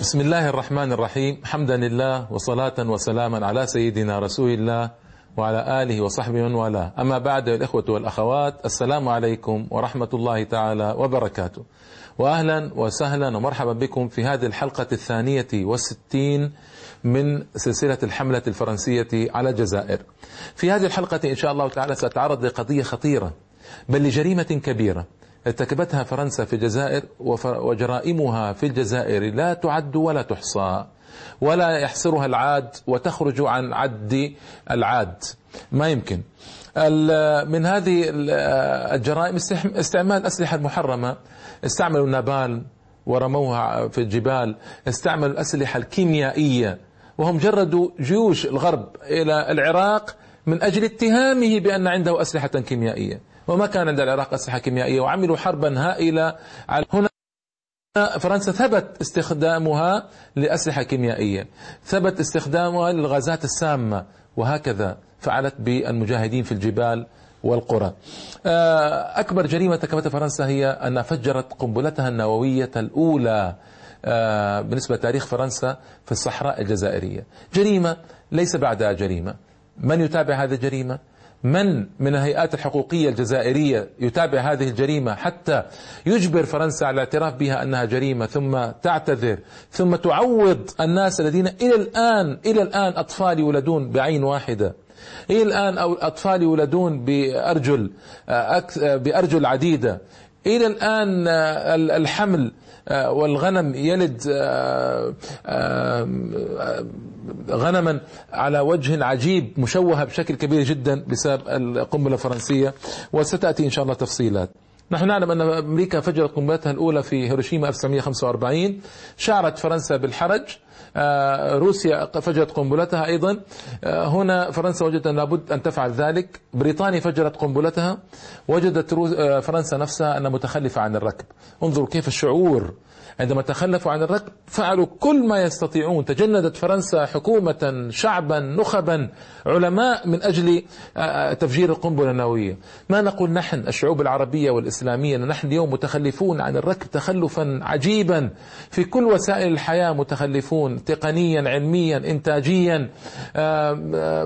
بسم الله الرحمن الرحيم. حمدا لله وصلاة وسلاما على سيدنا رسول الله وعلى آله وصحبه من والاه. أما بعد الإخوة والأخوات السلام عليكم ورحمة الله تعالى وبركاته. وأهلا وسهلا ومرحبا بكم في هذه الحلقة الثانية والستين من سلسلة الحملة الفرنسية على الجزائر. في هذه الحلقة إن شاء الله تعالى سأتعرض لقضية خطيرة بل لجريمة كبيرة. ارتكبتها فرنسا في الجزائر وجرائمها في الجزائر. لا تعد ولا تحصى ولا يحصرها العاد وتخرج عن عد العاد. ما يمكن. من هذه الجرائم استعمال الأسلحة المحرمة. استعملوا النابال ورموها في الجبال. استعملوا الأسلحة الكيميائية. وهم جردوا جيوش الغرب إلى العراق من أجل اتهامه بأن عنده أسلحة كيميائية. وما كان عند العراق أسلحة كيميائية. وعملوا حربا هائلة على هنا. فرنسا ثبت استخدامها لأسلحة كيميائية. ثبت استخدامها للغازات السامة وهكذا فعلت بالمجاهدين في الجبال والقرى. أكبر جريمة ارتكبتها فرنسا هي أن فجرت قنبلتها النووية الأولى بالنسبة لتاريخ فرنسا في الصحراء الجزائرية. جريمة ليس بعدها جريمة. من يتابع هذه الجريمة؟ من من الهيئات الحقوقية الجزائرية يتابع هذه الجريمة حتى يجبر فرنسا على الاعتراف بها أنها جريمة ثم تعتذر ثم تعوض الناس الذين إلى الآن إلى الآن أطفال يولدون بعين واحدة. إلى الآن أطفال يولدون بأرجل بأرجل عديدة. إلى الآن الحمل والغنم يلد غنما على وجه عجيب مشوهة بشكل كبير جدا بسبب القنبلة الفرنسية وستأتي إن شاء الله تفصيلات. نحن نعلم أن أمريكا فجرت قنبلتها الأولى في هيروشيما 1945 شعرت فرنسا بالحرج روسيا فجرت قنبلتها أيضا هنا فرنسا وجدت أن لابد أن تفعل ذلك بريطانيا فجرت قنبلتها وجدت فرنسا نفسها أنها متخلفة عن الركب. انظروا كيف الشعور عندما تخلفوا عن الركب فعلوا كل ما يستطيعون. تجندت فرنسا حكومة شعبا نخبا علماء من أجل تفجير القنبلة النووية. ما نقول نحن الشعوب العربية والإسلامية نحن اليوم متخلفون عن الركب تخلفا عجيبا. في كل وسائل الحياة متخلفون تقنيا علميا إنتاجيا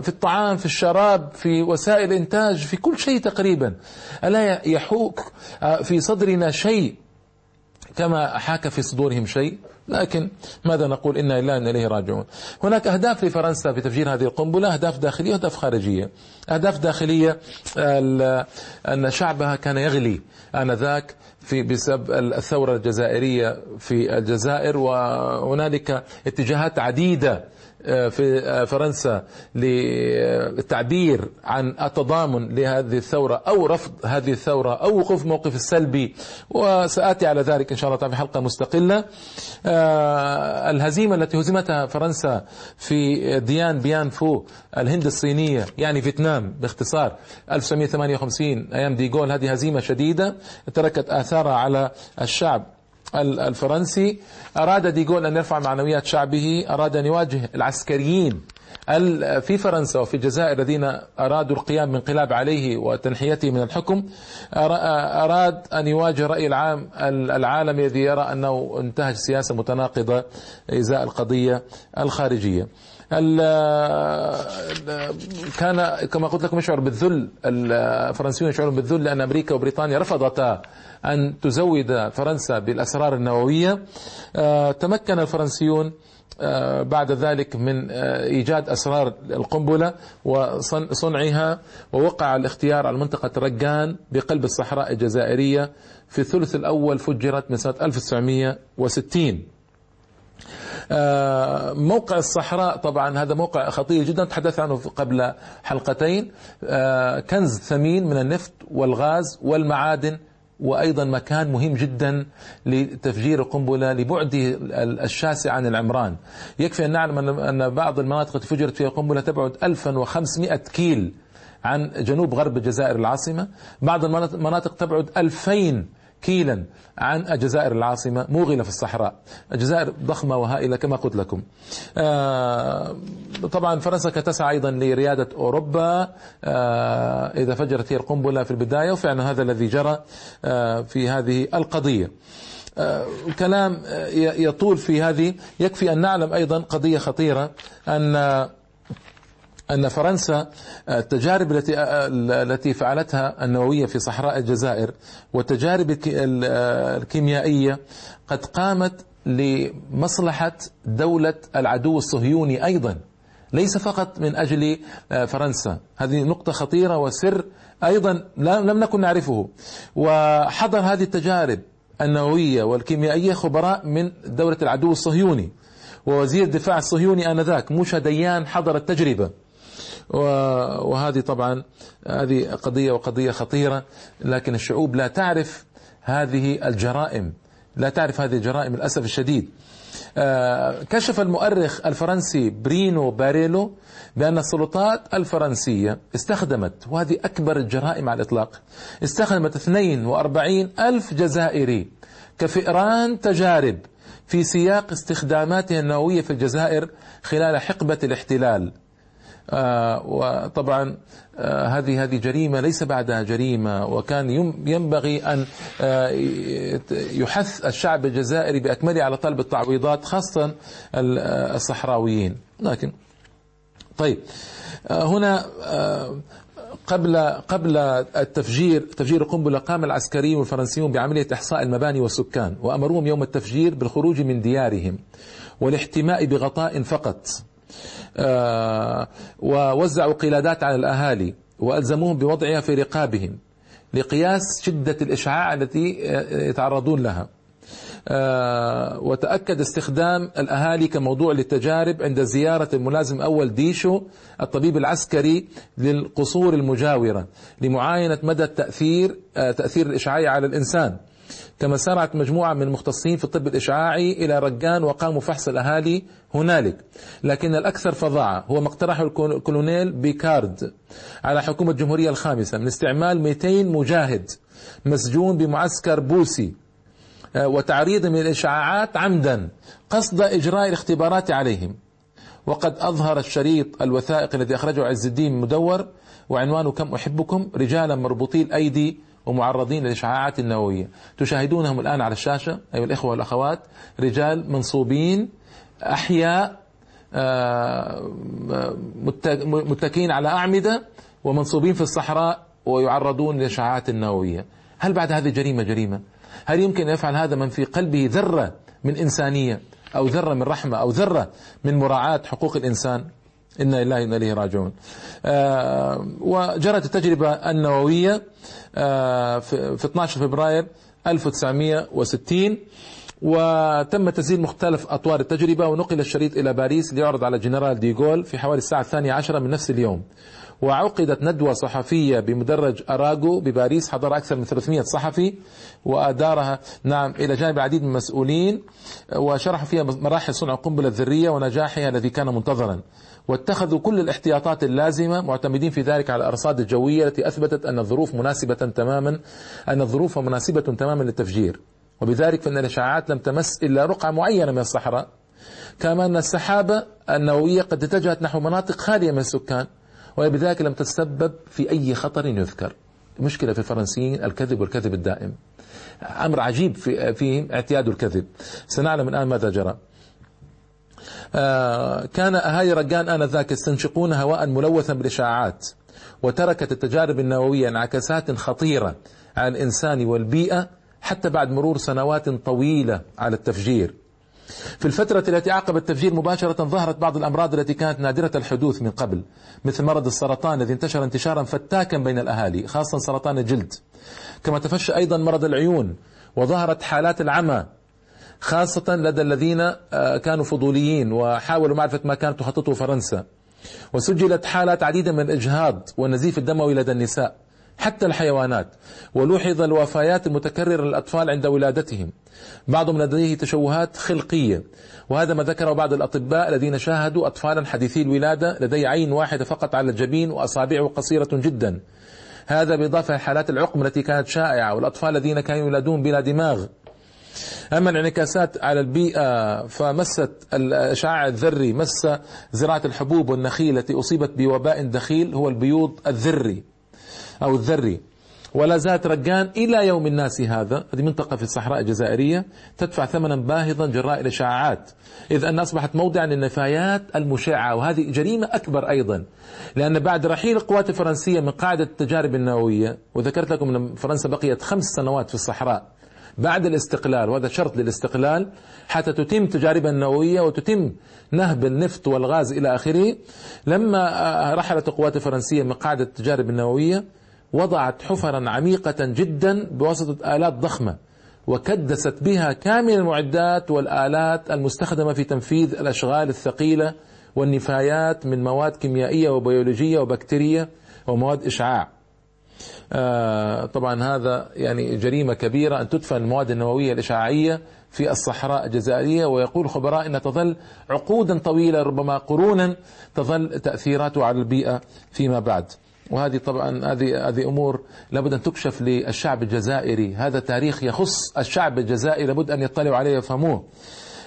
في الطعام في الشراب في وسائل إنتاج في كل شيء تقريبا. ألا يحوك في صدرنا شيء كما حاك في صدورهم شيء لكن ماذا نقول؟ إنا لله إنا إليه راجعون. هناك أهداف لفرنسا في تفجير هذه القنبلة أهداف داخلية وأهداف خارجية. أهداف داخلية أن شعبها كان يغلي آنذاك في بسبب الثورة الجزائرية في الجزائر وهنالك اتجاهات عديدة في فرنسا للتعبير عن التضامن لهذه الثورة أو رفض هذه الثورة أو وقوف موقف السلبي. وسآتي على ذلك إن شاء الله في حلقة مستقلة. الهزيمة التي هزمتها فرنسا في ديان بيان فو الهند الصينية يعني فيتنام باختصار 1958 أيام ديغول هذه هزيمة شديدة تركت آثارها على الشعب الفرنسي. أراد ديغول أن يرفع معنويات شعبه. أراد أن يواجه العسكريين في فرنسا وفي الجزائر الذين أرادوا القيام بانقلاب عليه وتنحيته من الحكم. أراد أن يواجه رأي العام العالمي الذي يرى أنه انتهج سياسة متناقضة إزاء القضية الخارجية. كان كما قلت لكم يشعر بالذل الفرنسيون يشعرون بالذل لأن أمريكا وبريطانيا رفضتا أن تزود فرنسا بالأسرار النووية. تمكن الفرنسيون بعد ذلك من إيجاد أسرار القنبلة وصنعها ووقع الاختيار على منطقة رقان بقلب الصحراء الجزائرية. في الثلث الأول فجرت من سنة 1960 موقع الصحراء طبعا هذا موقع خطير جدا. تحدث عنه قبل حلقتين. كنز ثمين من النفط والغاز والمعادن وأيضا مكان مهم جدا لتفجير القنبلة لبعده الشاسع عن العمران. يكفي أن نعلم ان بعض المناطق التي فجرت فيها القنبلة تبعد 1500 كيل عن جنوب غرب الجزائر العاصمة. بعض المناطق تبعد 2000 كيلا عن الجزائر العاصمة موغلة في الصحراء الجزائر ضخمة وهائلة كما قلت لكم. آه طبعا فرنسا تسعى أيضا لريادة أوروبا. آه إذا فجرت هي القنبلة في البداية وفعلا هذا الذي جرى آه في هذه القضية. كلام يطول في هذه. يكفي أن نعلم أيضا قضية خطيرة أن أن فرنسا التجارب التي التي فعلتها النووية في صحراء الجزائر والتجارب الكيميائية قد قامت لمصلحة دولة العدو الصهيوني أيضا ليس فقط من أجل فرنسا. هذه نقطة خطيرة وسر أيضا لم نكن نعرفه. وحضر هذه التجارب النووية والكيميائية خبراء من دولة العدو الصهيوني ووزير الدفاع الصهيوني آنذاك موشا ديان حضر التجربة. وهذه طبعا هذه قضية وقضية خطيرة لكن الشعوب لا تعرف هذه الجرائم لا تعرف هذه الجرائم للأسف الشديد. آه، كشف المؤرخ الفرنسي برينو باريلو بأن السلطات الفرنسية استخدمت وهذه أكبر الجرائم على الإطلاق استخدمت 42 ألف جزائري كفئران تجارب في سياق استخداماتها النووية في الجزائر خلال حقبة الاحتلال. وطبعا آه، هذه هذه جريمة ليس بعدها جريمة وكان ينبغي أن آه، يحث الشعب الجزائري بأكمله على طلب التعويضات خاصة الصحراويين. لكن طيب هنا قبل قبل التفجير تفجير القنبلة قام العسكريون الفرنسيون بعملية إحصاء المباني والسكان وأمروهم يوم التفجير بالخروج من ديارهم والاحتماء بغطاء فقط. آه، ووزعوا قلادات على الأهالي وألزموهم بوضعها في رقابهم لقياس شدة الإشعاع التي يتعرضون لها. آه، وتأكد استخدام الأهالي كموضوع للتجارب عند زيارة الملازم أول ديشو الطبيب العسكري للقصور المجاورة لمعاينة مدى التأثير آه، تأثير الإشعاعي على الإنسان. كما سارعت مجموعة من المختصين في الطب الإشعاعي إلى رجان وقاموا فحص الأهالي هنالك. لكن الأكثر فظاعة هو ما اقترحه الكولونيل بيكارد على حكومة الجمهورية الخامسة من استعمال 200 مجاهد مسجون بمعسكر بوسي آه، وتعريضهم للإشعاعات عمدا قصد إجراء الاختبارات عليهم. وقد أظهر الشريط الوثائقي الذي أخرجه عز الدين مدور وعنوانه كم أحبكم رجالا مربوطي الأيدي ومعرضين للإشعاعات النووية. تشاهدونهم الآن على الشاشة أيها الإخوة والأخوات رجال منصوبين أحياء آه، متكئين على أعمدة ومنصوبين في الصحراء ويعرضون للإشعاعات النووية. هل بعد هذه جريمة جريمة؟ هل يمكن أن يفعل هذا من في قلبه ذرة من إنسانية أو ذرة من رحمة أو ذرة من مراعاة حقوق الإنسان؟ إنا لله وإنا إليه راجعون. آه وجرت التجربة النووية آه في 12 فبراير 1960 وتم تسجيل مختلف أطوار التجربة ونقل الشريط إلى باريس ليعرض على جنرال ديغول في حوالي الساعة الثانية عشرة من نفس اليوم. وعقدت ندوة صحفية بمدرج أراغو بباريس حضر أكثر من 300 صحفي وأدارها نعم إلى جانب العديد من المسؤولين وشرحوا فيها مراحل صنع القنبلة الذرية ونجاحها الذي كان منتظرا. واتخذوا كل الاحتياطات اللازمة معتمدين في ذلك على الأرصاد الجوية التي أثبتت أن الظروف مناسبة تماما أن الظروف مناسبة تماما للتفجير. وبذلك فإن الإشعاعات لم تمس إلا رقعة معينة من الصحراء. كما أن السحابة النووية قد اتجهت نحو مناطق خالية من السكان وبذلك لم تتسبب في أي خطر يذكر. مشكلة في الفرنسيين الكذب والكذب الدائم. أمر عجيب في فيهم اعتياد الكذب. سنعلم الآن ماذا جرى. كان أهالي رجان آنذاك يستنشقون هواء ملوثا بالإشعاعات وتركت التجارب النووية انعكاسات خطيرة على الإنسان والبيئة حتى بعد مرور سنوات طويلة على التفجير. في الفترة التي عقب التفجير مباشرة ظهرت بعض الأمراض التي كانت نادرة الحدوث من قبل مثل مرض السرطان الذي انتشر انتشارا فتاكا بين الأهالي خاصة سرطان الجلد. كما تفشى أيضا مرض العيون وظهرت حالات العمى خاصة لدى الذين آه، كانوا فضوليين وحاولوا معرفة ما كانت تخططه فرنسا. وسجلت حالات عديدة من الإجهاض والنزيف الدموي لدى النساء حتى الحيوانات. ولوحظ الوفيات المتكررة للأطفال عند ولادتهم. بعضهم لديه تشوهات خلقية. وهذا ما ذكره بعض الأطباء الذين شاهدوا أطفالا حديثي الولادة لدي عين واحدة فقط على الجبين وأصابعه قصيرة جدا. هذا بالإضافة لحالات العقم التي كانت شائعة والأطفال الذين كانوا يولدون بلا دماغ. أما الانعكاسات على البيئة فمست الإشعاع الذري مس زراعة الحبوب والنخيل التي أصيبت بوباء دخيل هو البيوض الذري أو الذري. ولا زالت رقان إلى يوم الناس هذا هذه منطقة في الصحراء الجزائرية تدفع ثمنا باهظا جراء الإشاعات إذ أن أصبحت موضعا للنفايات المشعة وهذه جريمة أكبر أيضا. لأن بعد رحيل القوات الفرنسية من قاعدة التجارب النووية وذكرت لكم أن فرنسا بقيت خمس سنوات في الصحراء بعد الاستقلال وهذا شرط للاستقلال حتى تتم تجاربها النووية وتتم نهب النفط والغاز إلى آخره. لما رحلت القوات الفرنسية من قاعدة التجارب النووية وضعت حفرا عميقة جدا بواسطة آلات ضخمة وكدست بها كامل المعدات والآلات المستخدمة في تنفيذ الأشغال الثقيلة والنفايات من مواد كيميائية وبيولوجية وبكتيرية ومواد إشعاع. طبعا هذا يعني جريمة كبيرة أن تدفن المواد النووية الإشعاعية في الصحراء الجزائرية ويقول الخبراء أنها تظل عقودا طويلة ربما قرونا تظل تأثيراته على البيئة فيما بعد وهذه طبعا هذه هذه أمور لابد أن تكشف للشعب الجزائري، هذا تاريخ يخص الشعب الجزائري لابد أن يطلعوا عليه ويفهموه.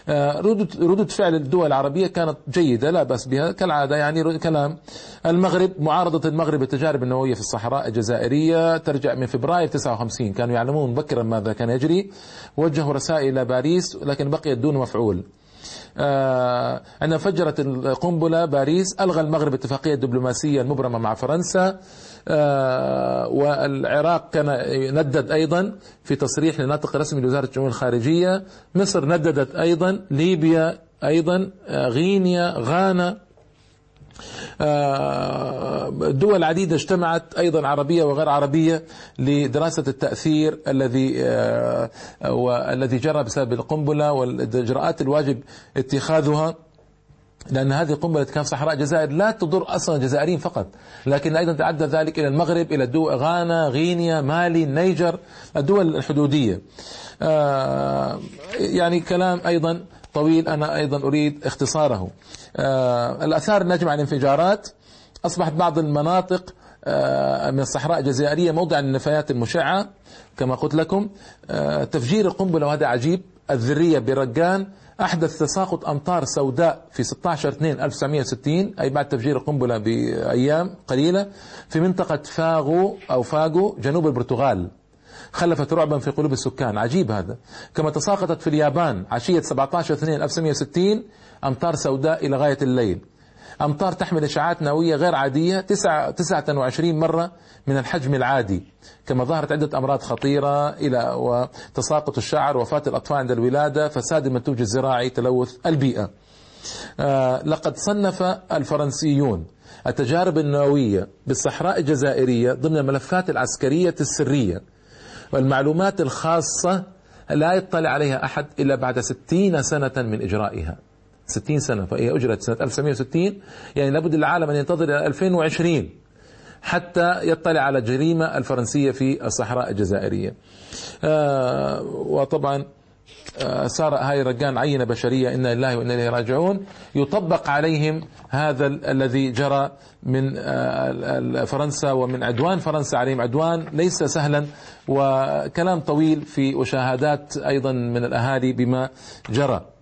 آه، ردود فعل الدول العربية كانت جيدة لا بأس بها. كالعادة يعني كلام. المغرب معارضة المغرب التجارب النووية في الصحراء الجزائرية ترجع من فبراير 59 كانوا يعلمون مبكرا ماذا كان يجري. وجهوا رسائل إلى باريس لكن بقيت دون مفعول. آه أن فجرت القنبلة باريس ألغى المغرب اتفاقية دبلوماسية المبرمة مع فرنسا. والعراق كان ندد أيضا في تصريح لناطق رسمي لوزارة الشؤون الخارجية. مصر نددت أيضا ليبيا أيضا آه غينيا غانا. آه، دول عديدة اجتمعت أيضا عربية وغير عربية لدراسة التأثير الذي آه، والذي جرى بسبب القنبلة والإجراءات الواجب اتخاذها. لأن هذه القنبلة كان صحراء الجزائر لا تضر أصلا الجزائريين فقط. لكن أيضا تعدى ذلك إلى المغرب إلى الدول غانا غينيا مالي النيجر الدول الحدودية. آه، يعني كلام أيضا طويل أنا أيضا أريد اختصاره. آه، الآثار الناجمة عن الانفجارات أصبحت بعض المناطق آه، من الصحراء الجزائرية موضع للنفايات المشعة. كما قلت لكم آه، تفجير القنبلة وهذا عجيب. الذرية برقان أحدث تساقط أمطار سوداء في 16 2 1960 أي بعد تفجير القنبلة بأيام قليلة في منطقة فاغو أو فاغو جنوب البرتغال. خلفت رعبا في قلوب السكان. عجيب هذا. كما تساقطت في اليابان عشية 17 2 1960 أمطار سوداء إلى غاية الليل. أمطار تحمل إشعاعات نووية غير عادية 29 مرة من الحجم العادي. كما ظهرت عدة أمراض خطيرة إلى وتساقط الشعر وفاة الأطفال عند الولادة فساد المنتوج الزراعي تلوث البيئة. آه لقد صنف الفرنسيون التجارب النووية بالصحراء الجزائرية ضمن الملفات العسكرية السرية والمعلومات الخاصة لا يطلع عليها أحد إلا بعد ستين سنة من إجرائها. ستين سنة فهي أجرت سنة 1960 يعني لابد العالم أن ينتظر إلى 2020 حتى يطلع على الجريمة الفرنسية في الصحراء الجزائرية. آه وطبعا آه، صار هاي رجان عينة بشرية إنا لله وإنا إليه راجعون يطبق عليهم هذا الذي جرى من آه، فرنسا ومن عدوان فرنسا عليهم. عدوان ليس سهلا وكلام طويل في وشاهدات أيضا من الأهالي بما جرى.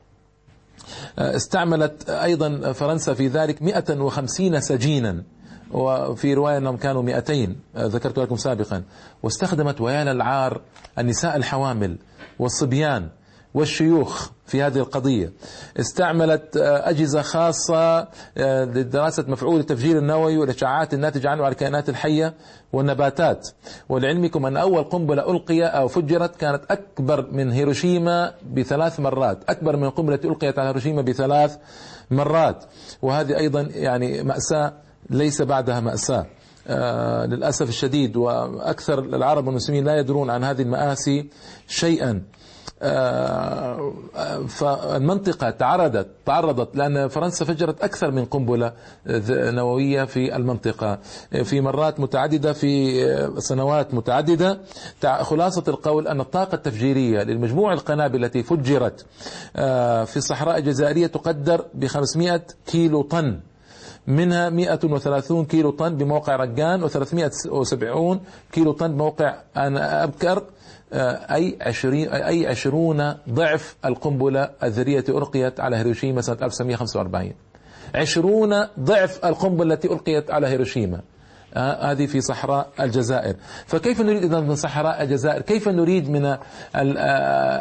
استعملت أيضا فرنسا في ذلك 150 سجينا وفي رواية أنهم كانوا 200 ذكرت لكم سابقا. واستخدمت ويا العار النساء الحوامل والصبيان والشيوخ في هذه القضية. استعملت آه، أجهزة خاصة آه، لدراسة مفعول التفجير النووي والإشعاعات الناتجة عنه على الكائنات الحية والنباتات. ولعلمكم أن أول قنبلة ألقي أو فجرت كانت أكبر من هيروشيما بثلاث مرات. أكبر من التي ألقيت على هيروشيما بثلاث مرات. وهذه أيضا يعني مأساة ليس بعدها مأساة. آه للأسف الشديد وأكثر العرب والمسلمين لا يدرون عن هذه المآسي شيئا. فالمنطقة تعرضت تعرضت لأن فرنسا فجرت أكثر من قنبلة نووية في المنطقة. في مرات متعددة في سنوات متعددة خلاصة القول أن الطاقة التفجيرية للمجموع القنابل التي فجرت آه، في الصحراء الجزائرية تقدر ب 500 كيلو طن. منها 130 كيلو طن بموقع رجان و370 كيلو طن بموقع أبكر آه، أي عشرين أي عشرون ضعف القنبلة الذرية التي ألقيت على هيروشيما سنة 1945 عشرون ضعف القنبلة التي ألقيت على هيروشيما. هذه في صحراء الجزائر. فكيف نريد إذا من صحراء الجزائر؟ كيف نريد من آه،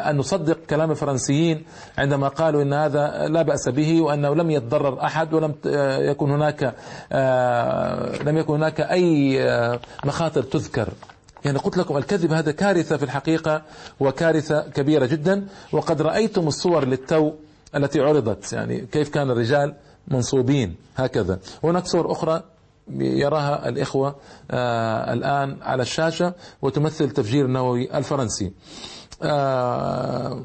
أن نصدق كلام الفرنسيين عندما قالوا أن هذا لا بأس به وأنه لم يتضرر أحد ولم يكن هناك لم يكن هناك أي مخاطر تذكر. يعني قلت لكم الكذب هذا كارثة في الحقيقة وكارثة كبيرة جدا. وقد رأيتم الصور للتو التي عرضت. يعني كيف كان الرجال منصوبين هكذا. وهناك صور أخرى يراها الإخوة آه الآن على الشاشة وتمثل تفجير النووي الفرنسي. آه,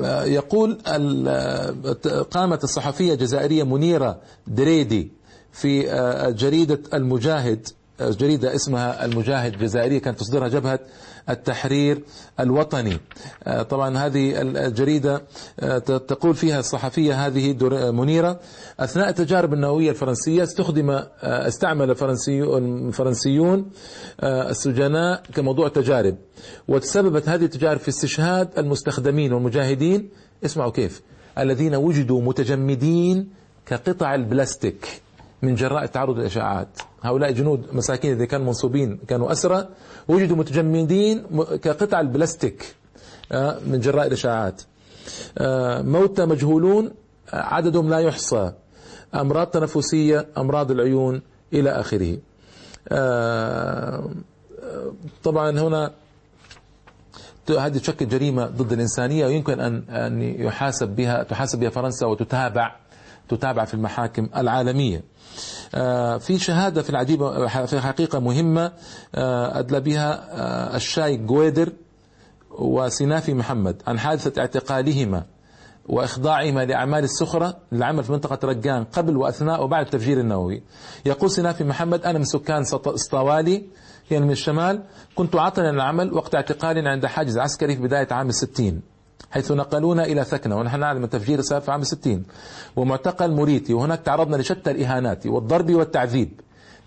آه، يقول قامت الصحفية الجزائرية منيرة دريدي في جريدة المجاهد جريدة اسمها المجاهد الجزائرية كانت تصدرها جبهة التحرير الوطني. آه، طبعا هذه الجريدة آه، تقول فيها الصحفية هذه منيرة. أثناء التجارب النووية الفرنسية استخدم آه، استعمل الفرنسيون السجناء كموضوع تجارب. وتسببت هذه التجارب في استشهاد المستخدمين والمجاهدين اسمعوا كيف الذين وجدوا متجمدين كقطع البلاستيك من جراء تعرض الإشاعات هؤلاء جنود مساكين الذين كانوا منصوبين كانوا أسرى وجدوا متجمدين كقطع البلاستيك آه، من جراء الإشاعات. آه، موتى مجهولون عددهم لا يحصى. أمراض تنفسية أمراض العيون إلى آخره. آه، طبعا هنا هذه تشكل جريمة ضد الإنسانية ويمكن أن أن يحاسب بها تحاسب بها فرنسا وتتابع تتابع في المحاكم العالمية. في شهادة في العجيبة في حقيقة مهمة آه، أدلى بها آه، الشاي جويدر وسنافي محمد عن حادثة اعتقالهما وإخضاعهما لأعمال السخرة للعمل في منطقة رجان قبل وأثناء وبعد التفجير النووي. يقول سنافي محمد أنا من سكان سطوالي يعني من الشمال كنت عطلا العمل وقت اعتقالنا عند حاجز عسكري في بداية عام الستين. حيث نقلونا إلى ثكنة ونحن نعلم التفجير صار في عام 60 ومعتقل موريتي وهناك تعرضنا لشتى الإهانات والضرب والتعذيب.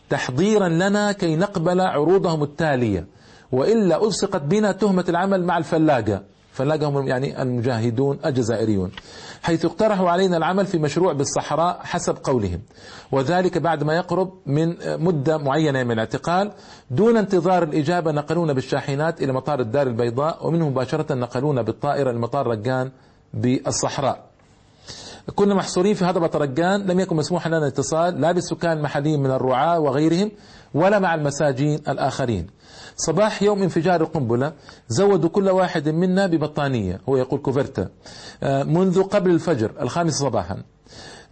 تحضيرا لنا كي نقبل عروضهم التالية. وإلا ألصقت بنا تهمة العمل مع الفلاقة فلاقة هم يعني المجاهدون الجزائريون حيث اقترحوا علينا العمل في مشروع بالصحراء حسب قولهم وذلك بعد ما يقرب من مدة معينة من الاعتقال. دون انتظار الإجابة نقلونا بالشاحنات إلى مطار الدار البيضاء ومنه مباشرة نقلونا بالطائرة لمطار رجان بالصحراء. كنا محصورين في هضبة رجان لم يكن مسموح لنا الاتصال لا بالسكان المحليين من الرعاة وغيرهم ولا مع المساجين الآخرين. صباح يوم انفجار القنبلة زودوا كل واحد منا ببطانية هو يقول كوفرتا. آه، منذ قبل الفجر الخامسة صباحا.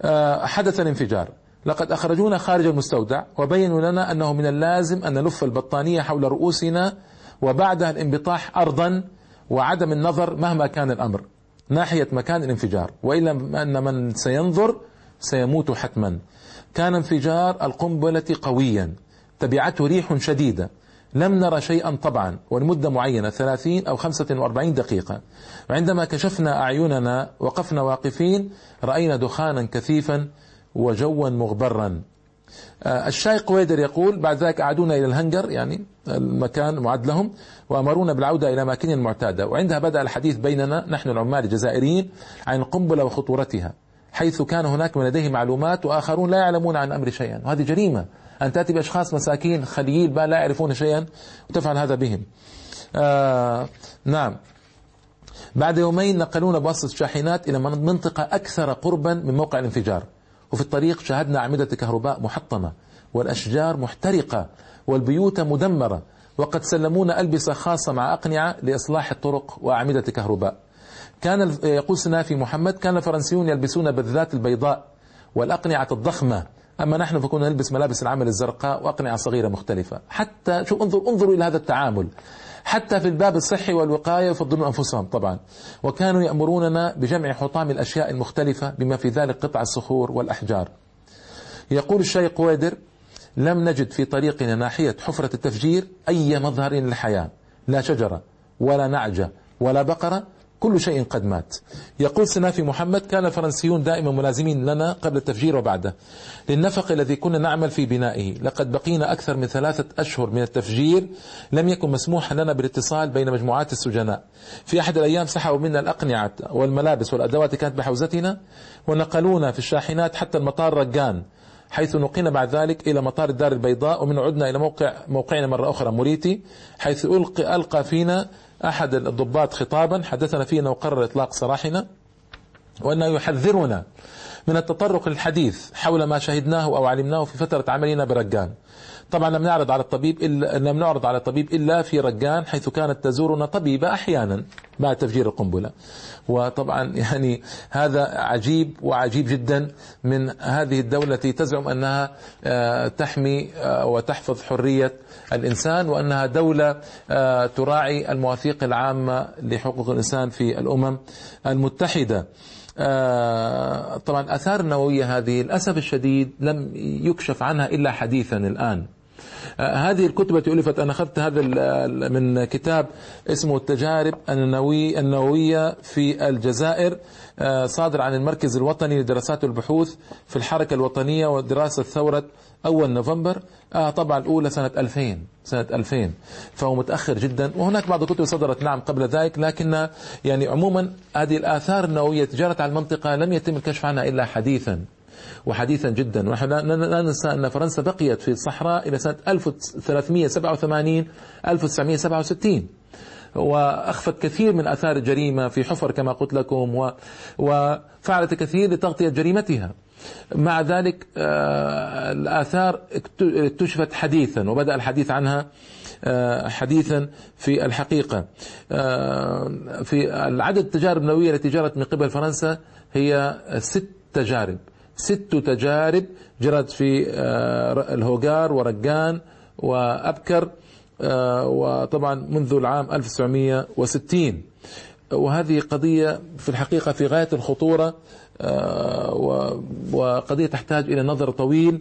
آه، حدث الانفجار. لقد أخرجونا خارج المستودع وبينوا لنا أنه من اللازم أن نلف البطانية حول رؤوسنا وبعدها الانبطاح أرضا وعدم النظر مهما كان الأمر ناحية مكان الانفجار. وإلا أن من سينظر سيموت حتما. كان انفجار القنبلة قويا تبعته ريح شديدة. لم نرى شيئا طبعا ولمدة معينة ثلاثين أو خمسة وأربعين دقيقة. وعندما كشفنا أعيننا وقفنا واقفين رأينا دخانا كثيفا وجوا مغبرا. آه، الشاي قويدر يقول بعد ذلك أعادونا إلى الهنجر يعني المكان معد لهم وأمرونا بالعودة إلى أماكننا المعتادة وعندها بدأ الحديث بيننا نحن العمال الجزائريين عن القنبلة وخطورتها حيث كان هناك من لديه معلومات وآخرون لا يعلمون عن أمر شيئا. وهذه جريمة. أن تأتي بأشخاص مساكين خليل لا يعرفون شيئا وتفعل هذا بهم. آه نعم. بعد يومين نقلونا بواسطة الشاحنات إلى منطقة أكثر قربا من موقع الانفجار. وفي الطريق شاهدنا أعمدة كهرباء محطمة والأشجار محترقة والبيوت مدمرة. وقد سلمونا ألبسة خاصة مع أقنعة لإصلاح الطرق وأعمدة كهرباء. كان يقول سنافي محمد كان الفرنسيون يلبسون بالذات البيضاء والأقنعة الضخمة أما نحن فكنا نلبس ملابس العمل الزرقاء وأقنعة صغيرة مختلفة. حتى شو انظر انظروا إلى هذا التعامل. حتى في الباب الصحي والوقاية يفضلون أنفسهم طبعا. وكانوا يأمروننا بجمع حطام الأشياء المختلفة بما في ذلك قطع الصخور والأحجار. يقول الشيخ قويدر لم نجد في طريقنا ناحية حفرة التفجير أي مظهر للحياة. لا شجرة ولا نعجة ولا بقرة كل شيء قد مات. يقول سنافي محمد كان الفرنسيون دائما ملازمين لنا قبل التفجير وبعده. للنفق الذي كنا نعمل في بنائه لقد بقينا أكثر من ثلاثة أشهر من التفجير لم يكن مسموحا لنا بالاتصال بين مجموعات السجناء. في أحد الأيام سحبوا منا الأقنعة والملابس والأدوات كانت بحوزتنا ونقلونا في الشاحنات حتى المطار رجان حيث نقلنا بعد ذلك إلى مطار الدار البيضاء ومن عدنا إلى موقع موقعنا مرة أخرى موريتي حيث ألقى فينا أحد الضباط خطابا حدثنا فيه أنه قرر إطلاق سراحنا وأنه يحذرنا من التطرق للحديث حول ما شهدناه أو علمناه في فترة عملنا برقان. طبعا لم نعرض على الطبيب إلا لم نعرض على الطبيب إلا في رقان حيث كانت تزورنا طبيبة أحيانا بعد تفجير القنبلة. وطبعا يعني هذا عجيب وعجيب جدا من هذه الدولة التي تزعم أنها آه، تحمي آه، وتحفظ حرية الإنسان وأنها دولة آه، تراعي المواثيق العامة لحقوق الإنسان في الأمم المتحدة. طبعا آثار النووية هذه للأسف الشديد لم يكشف عنها إلا حديثا الآن. هذه الكتب التي ألفت أنا أخذت هذا من كتاب اسمه التجارب النووي النووية في الجزائر آه، صادر عن المركز الوطني لدراسات البحوث في الحركة الوطنية ودراسة ثورة أول نوفمبر آه طبعا الأولى سنة 2000 سنة 2000 فهو متأخر جدا وهناك بعض الكتب صدرت نعم قبل ذلك لكن يعني عموما هذه الآثار النووية تجارت على المنطقة لم يتم الكشف عنها إلا حديثا. وحديثا جدا ونحن لا ننسى أن فرنسا بقيت في الصحراء إلى سنة 1387 1967 وأخفت كثير من آثار الجريمة في حفر كما قلت لكم و وفعلت كثير لتغطية جريمتها. مع ذلك آه، الآثار اكتشفت حديثا وبدأ الحديث عنها آه، حديثا في الحقيقة. آه، في العدد التجارب النووية التي جرت من قبل فرنسا هي ست تجارب ست تجارب جرت في آه، الهوغار ورقان وأبكر آه، وطبعا منذ العام 1960 وهذه قضية في الحقيقة في غاية الخطورة آه، وقضية تحتاج إلى نظر طويل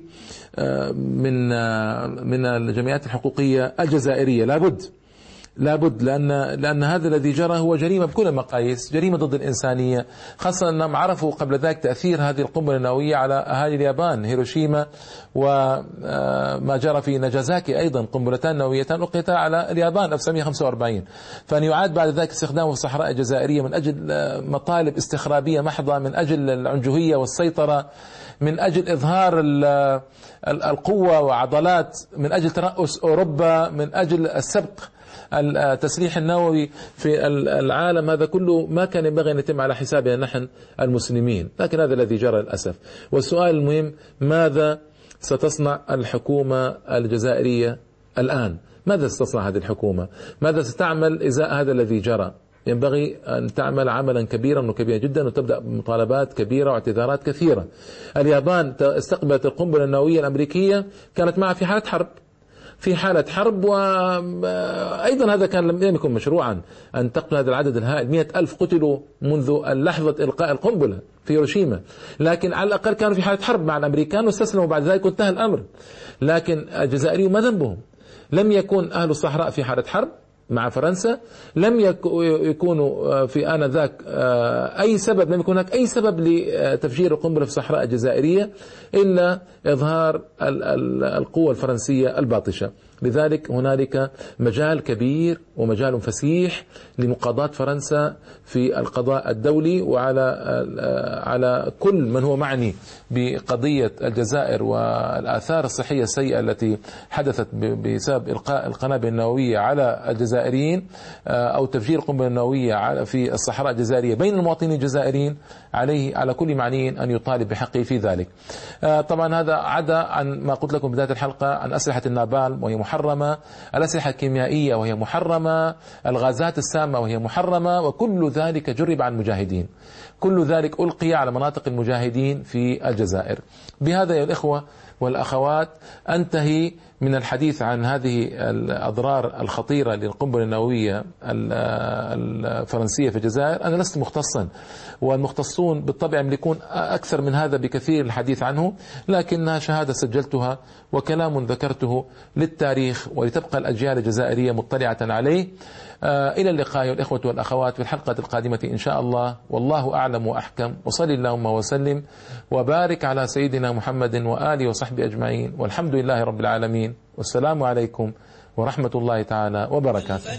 من من الجمعيات الحقوقية الجزائرية. لابد لابد لأن لأن هذا الذي جرى هو جريمة بكل المقاييس جريمة ضد الإنسانية. خاصة أنهم عرفوا قبل ذلك تأثير هذه القنبلة النووية على أهالي اليابان هيروشيما وما آه، جرى في ناجازاكي أيضا قنبلتان نوويتان ألقيتا على اليابان 1945 فأن يعاد بعد ذلك استخدامه في الصحراء الجزائرية من أجل آه، مطالب استخرابية محضة من أجل العنجهية والسيطرة. من أجل إظهار القوة وعضلات من أجل ترأس أوروبا من أجل السبق التسليح النووي في العالم هذا كله ما كان ينبغي أن يتم على حسابنا نحن المسلمين. لكن هذا الذي جرى للأسف. والسؤال المهم ماذا ستصنع الحكومة الجزائرية الآن؟ ماذا ستصنع هذه الحكومة؟ ماذا ستعمل إزاء هذا الذي جرى؟ ينبغي أن تعمل عملا كبيرا وكبيرا جدا وتبدأ بمطالبات كبيرة واعتذارات كثيرة. اليابان استقبلت القنبلة النووية الأمريكية كانت معها في حالة حرب. في حالة حرب وأيضا هذا كان لم يكن مشروعا. أن تقتل هذا العدد الهائل. مئة ألف قتلوا منذ لحظة إلقاء القنبلة في هيروشيما. لكن على الأقل كانوا في حالة حرب مع الأمريكان واستسلموا. بعد ذلك وانتهى الأمر. لكن الجزائريون ما ذنبهم؟ لم يكن أهل الصحراء في حالة حرب. مع فرنسا لم يكونوا آه، في آنذاك آه، أي سبب لم يكن هناك أي سبب لتفجير القنبلة في الصحراء الجزائرية إلا إظهار القوة الفرنسية الباطشة. لذلك هنالك مجال كبير ومجال فسيح لمقاضاة فرنسا في القضاء الدولي وعلى على كل من هو معني بقضية الجزائر والآثار الصحية السيئة التي حدثت بسبب إلقاء القنابل النووية على الجزائريين أو تفجير القنبلة النووية في الصحراء الجزائرية بين المواطنين الجزائريين عليه على كل معني أن يطالب بحقه في ذلك. طبعا هذا عدا عن ما قلت لكم بداية الحلقة عن أسلحة النابال وهي محرمة الأسلحة الكيميائية وهي محرمة؟ الغازات السامة وهي محرمة وكل ذلك جرب عن المجاهدين كل ذلك ألقي على مناطق المجاهدين في الجزائر. بهذا يا الإخوة والأخوات أنتهي من الحديث عن هذه الأضرار الخطيرة للقنبلة النووية الفرنسية في الجزائر. أنا لست مختصا والمختصون بالطبع يملكون أكثر من هذا بكثير الحديث عنه لكنها شهادة سجلتها وكلام ذكرته للتاريخ ولتبقى الأجيال الجزائرية مطلعة عليه. إلى اللقاء والإخوة والأخوات في الحلقة القادمة إن شاء الله. والله أعلم وأحكم. وصل اللهم وسلم وبارك على سيدنا محمد وآله وصحبه أجمعين. والحمد لله رب العالمين. والسلام عليكم ورحمة الله تعالى وبركاته.